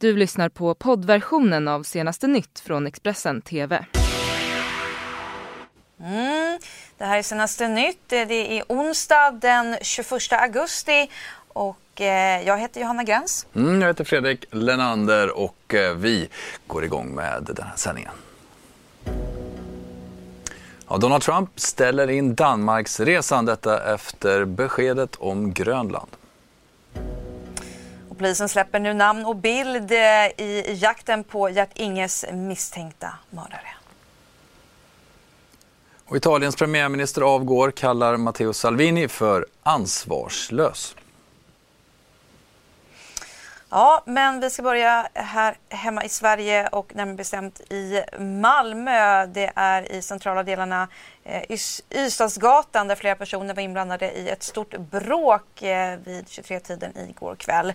Du lyssnar på poddversionen av senaste nytt från Expressen TV. Mm, det här är senaste nytt. Det är onsdag den 21 augusti och eh, jag heter Johanna Gräns. Mm, jag heter Fredrik Lenander och eh, vi går igång med den här sändningen. Ja, Donald Trump ställer in Danmarks resan detta efter beskedet om Grönland. Polisen släpper nu namn och bild eh, i jakten på Gert-Inges misstänkta mördare. Och Italiens premiärminister avgår kallar Matteo Salvini för ansvarslös. Ja, men vi ska börja här hemma i Sverige och närmare bestämt i Malmö. Det är i centrala delarna eh, Ystadsgatan där flera personer var inblandade i ett stort bråk eh, vid 23-tiden igår kväll.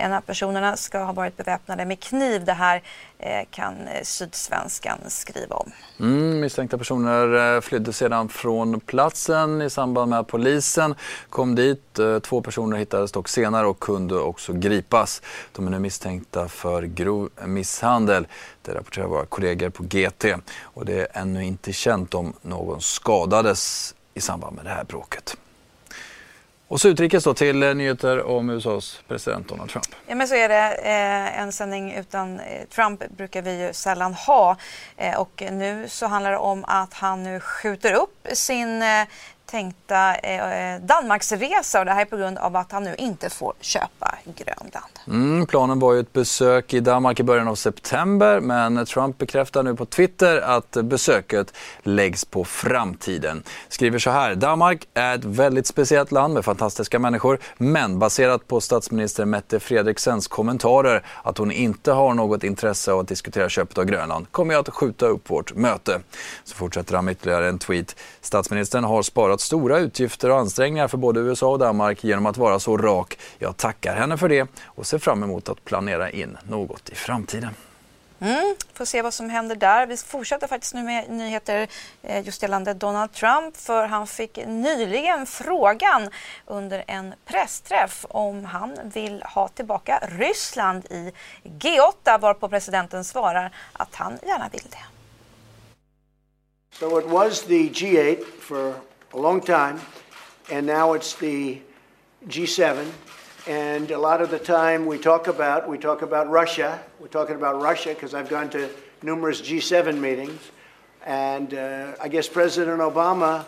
En av personerna ska ha varit beväpnade med kniv. Det här eh, kan eh, Sydsvenskan skriva om. Mm, misstänkta personer eh, flydde sedan från platsen i samband med att polisen kom dit. Två personer hittades dock senare och kunde också gripas. De är nu misstänkta för grov misshandel. Det rapporterar våra kollegor på GT. Och det är ännu inte känt om någon skadades i samband med det här bråket. Och så utrikes då till eh, nyheter om USAs president Donald Trump. Ja men så är det. Eh, en sändning utan eh, Trump brukar vi ju sällan ha. Eh, och nu så handlar det om att han nu skjuter upp sin eh, tänkta eh, eh, Danmarksresa och det här är på grund av att han nu inte får köpa Grönland. Mm, planen var ju ett besök i Danmark i början av september men Trump bekräftar nu på Twitter att besöket läggs på framtiden. Skriver så här, Danmark är ett väldigt speciellt land med fantastiska människor men baserat på statsminister Mette Fredriksens kommentarer att hon inte har något intresse av att diskutera köpet av Grönland kommer jag att skjuta upp vårt möte. Så fortsätter han med ytterligare en tweet. Statsministern har sparat fått stora utgifter och ansträngningar för både USA och Danmark genom att vara så rak. Jag tackar henne för det och ser fram emot att planera in något i framtiden. Mm, får se vad som händer där. Vi fortsätter faktiskt nu med nyheter eh, just gällande Donald Trump för han fick nyligen frågan under en pressträff om han vill ha tillbaka Ryssland i G8 varpå presidenten svarar att han gärna vill det. So it was the G8 for a long time, and now it's the G7. And a lot of the time we talk about we talk about Russia. We're talking about Russia because I've gone to numerous G7 meetings, and uh, I guess President Obama,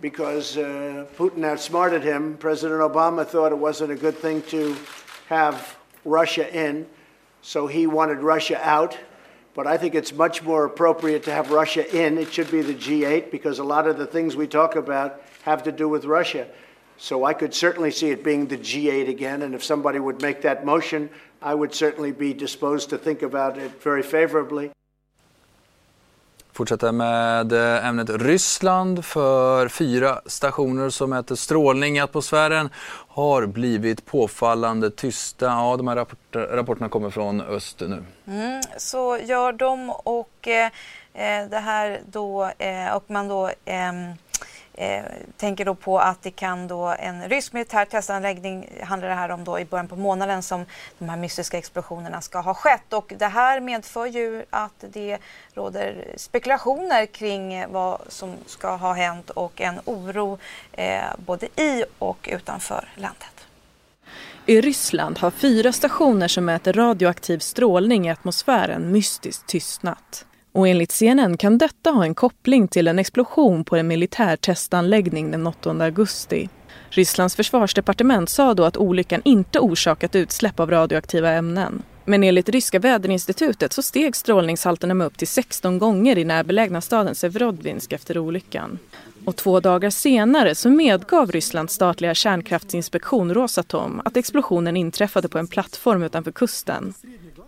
because uh, Putin outsmarted him, President Obama thought it wasn't a good thing to have Russia in, so he wanted Russia out. But I think it's much more appropriate to have Russia in. It should be the G8 because a lot of the things we talk about have to do with Russia. So I could certainly see it being the G8 again. And if somebody would make that motion, I would certainly be disposed to think about it very favorably. Fortsätter med eh, ämnet Ryssland för fyra stationer som mäter strålning i atmosfären har blivit påfallande tysta. Ja, de här rapporter, rapporterna kommer från öst nu. Mm, så gör de och eh, eh det här då eh, och man då eh, Eh, tänker då på att det kan då en rysk militär testanläggning handlar det här om då i början på månaden som de här mystiska explosionerna ska ha skett och det här medför ju att det råder spekulationer kring vad som ska ha hänt och en oro eh, både i och utanför landet. I Ryssland har fyra stationer som mäter radioaktiv strålning i atmosfären mystiskt tystnat. Och enligt CNN kan detta ha en koppling till en explosion på en militär testanläggning den 8 augusti. Rysslands försvarsdepartement sa då att olyckan inte orsakat utsläpp av radioaktiva ämnen. Men enligt ryska väderinstitutet så steg strålningshalterna med upp till 16 gånger i närbelägna staden Severodvinsk efter olyckan. Och två dagar senare så medgav Rysslands statliga kärnkraftsinspektion Rosatom att explosionen inträffade på en plattform utanför kusten.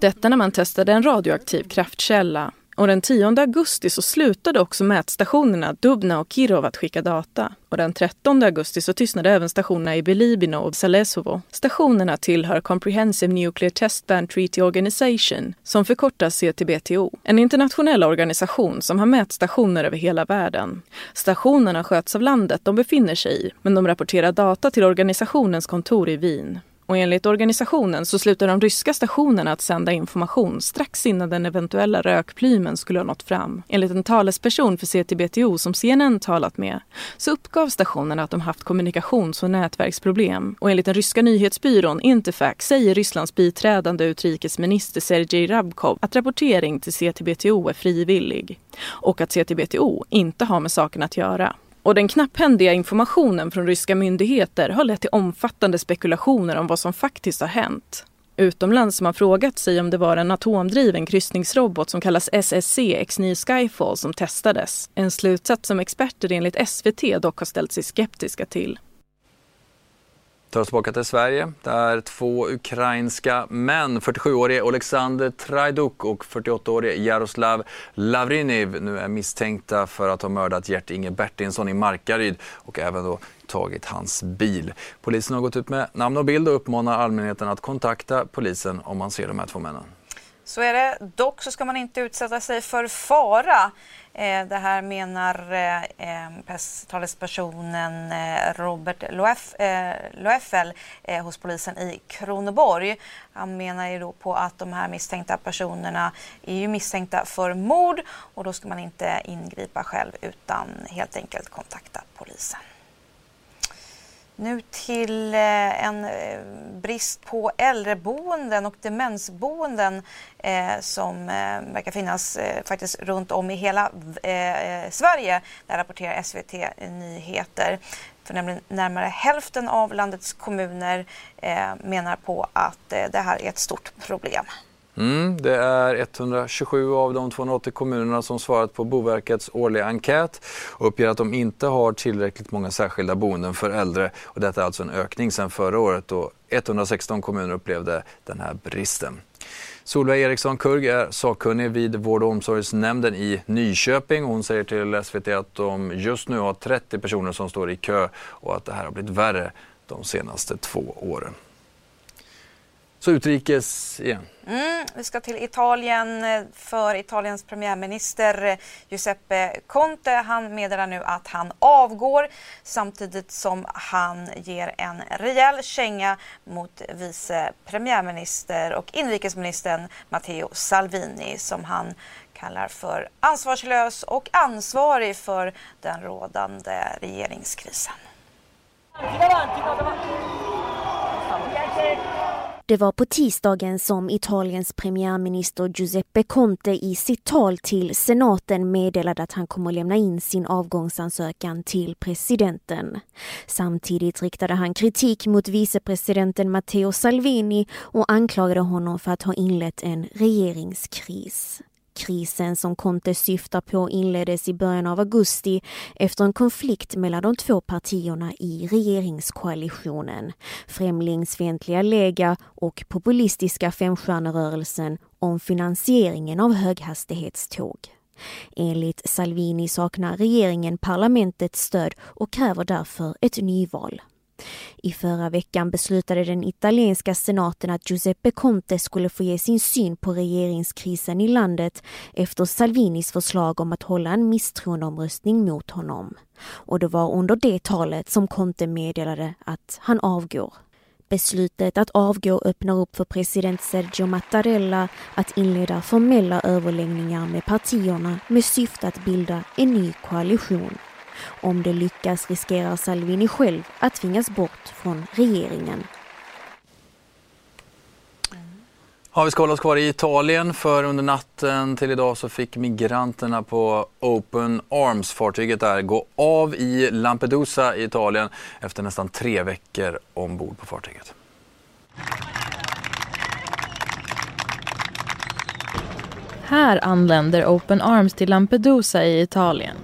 Detta när man testade en radioaktiv kraftkälla och den 10 augusti så slutade också mätstationerna Dubna och Kirov att skicka data. Och den 13 augusti så tystnade även stationerna i Belibino och Salesovo. Stationerna tillhör Comprehensive Nuclear Test Ban Treaty Organization, som förkortas CTBTO. En internationell organisation som har mätstationer över hela världen. Stationerna sköts av landet de befinner sig i, men de rapporterar data till organisationens kontor i Wien. Och enligt organisationen så slutar de ryska stationerna att sända information strax innan den eventuella rökplymen skulle ha nått fram. Enligt en talesperson för CTBTO som CNN talat med så uppgav stationerna att de haft kommunikations och nätverksproblem. Och enligt den ryska nyhetsbyrån Interfax säger Rysslands biträdande utrikesminister Sergej Rabkov att rapportering till CTBTO är frivillig och att CTBTO inte har med saken att göra. Och den knapphändiga informationen från ryska myndigheter har lett till omfattande spekulationer om vad som faktiskt har hänt. Utomlands har man frågat sig om det var en atomdriven kryssningsrobot som kallas SSC X9 Skyfall som testades. En slutsats som experter enligt SVT dock har ställt sig skeptiska till tar oss tillbaka till Sverige där två ukrainska män, 47-årige Oleksandr Trajduk och 48-årige Jaroslav Lavriniv nu är misstänkta för att ha mördat Gert-Inge Bertinsson i Markaryd och även då tagit hans bil. Polisen har gått ut med namn och bild och uppmanar allmänheten att kontakta polisen om man ser de här två männen. Så är det. Dock så ska man inte utsätta sig för fara. Eh, det här menar eh, eh, eh Robert eh, Loeffel eh, hos polisen i Kronoborg. Han menar ju då på att de här misstänkta personerna är ju misstänkta för mord och då ska man inte ingripa själv utan helt enkelt kontakta polisen. Nu till eh, en eh, brist på äldreboenden och demensboenden eh, som verkar finnas faktiskt runt om i hela Sverige. Där rapporterar SVT Nyheter. För nämligen närmare hälften av landets kommuner menar på att det här är ett stort problem. Mm, det är 127 av de 280 kommunerna som svarat på Boverkets årliga enkät och uppger att de inte har tillräckligt många särskilda boenden för äldre. Och detta är alltså en ökning sedan förra året då 116 kommuner upplevde den här bristen. Solveig Eriksson Kurg är sakkunnig vid Vård och omsorgsnämnden i Nyköping. Hon säger till SVT att de just nu har 30 personer som står i kö och att det här har blivit värre de senaste två åren. Så utrikes igen. Mm, vi ska till Italien eh, för Italiens premiärminister eh, Giuseppe Conte. Han meddelar nu att han avgår samtidigt som han ger en rejäl känga mot vice premiärminister och inrikesministern Matteo Salvini som han kallar för ansvarslös och ansvarig för den rådande regeringskrisen. Det var på tisdagen som Italiens premiärminister Giuseppe Conte i sitt tal till senaten meddelade att han kommer lämna in sin avgångsansökan till presidenten. Samtidigt riktade han kritik mot vicepresidenten Matteo Salvini och anklagade honom för att ha inlett en regeringskris. Krisen som Conte syftar på inleddes i början av augusti efter en konflikt mellan de två partierna i regeringskoalitionen. Främlingsfientliga Lega och populistiska Femstjärnerörelsen om finansieringen av höghastighetståg. Enligt Salvini saknar regeringen parlamentets stöd och kräver därför ett nyval. I förra veckan beslutade den italienska senaten att Giuseppe Conte skulle få ge sin syn på regeringskrisen i landet efter Salvinis förslag om att hålla en misstroendeomröstning mot honom. Och det var under det talet som Conte meddelade att han avgår. Beslutet att avgå öppnar upp för president Sergio Mattarella att inleda formella överläggningar med partierna med syfte att bilda en ny koalition. Om det lyckas riskerar Salvini själv att tvingas bort från regeringen. Ja, vi ska hålla oss kvar i Italien för under natten till idag så fick migranterna på Open Arms-fartyget där gå av i Lampedusa i Italien efter nästan tre veckor ombord på fartyget. Här anländer Open Arms till Lampedusa i Italien.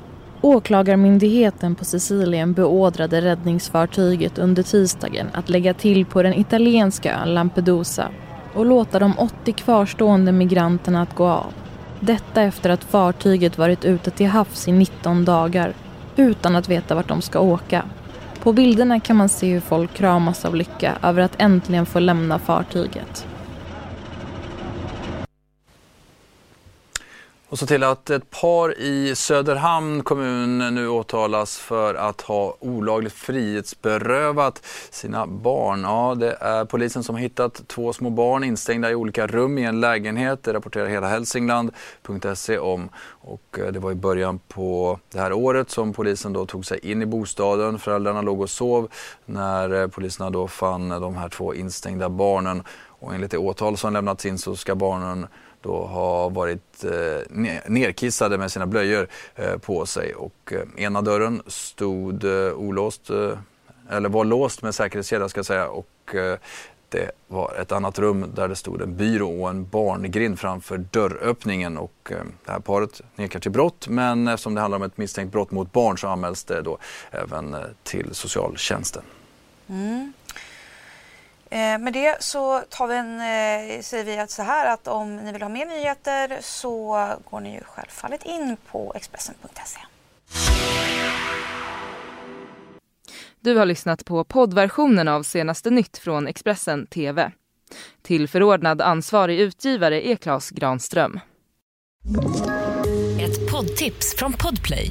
Åklagarmyndigheten på Sicilien beordrade räddningsfartyget under tisdagen att lägga till på den italienska ön Lampedusa och låta de 80 kvarstående migranterna att gå av. Detta efter att fartyget varit ute till havs i 19 dagar utan att veta vart de ska åka. På bilderna kan man se hur folk kramas av lycka över att äntligen få lämna fartyget. Och så till att ett par i Söderhamn kommun nu åtalas för att ha olagligt frihetsberövat sina barn. Ja, det är polisen som har hittat två små barn instängda i olika rum i en lägenhet. Det rapporterar hela Hälsingland.se om. Och eh, det var i början på det här året som polisen då tog sig in i bostaden. Föräldrarna låg och sov när eh, poliserna då fann de här två instängda barnen. Och enligt det åtal som lämnats in så ska barnen då har varit eh, nerkissade med sina blöjor eh, på sig och eh, ena dörren stod eh, olåst, eh, eller var låst med säkerhetskedja ska jag säga och eh, det var ett annat rum där det stod en byrå och en barngrind framför dörröppningen och eh, det här paret nekar till brott men eftersom det handlar om ett misstänkt brott mot barn så anmäls det då även eh, till socialtjänsten. Mm. Eh, med det så tar vi en, eh, säger vi att så här att om ni vill ha mer nyheter så går ni ju självfallet in på Expressen.se. Du har lyssnat på poddversionen av senaste nytt från Expressen TV. Till förordnad ansvarig utgivare är Klas Granström. Ett poddtips från Podplay.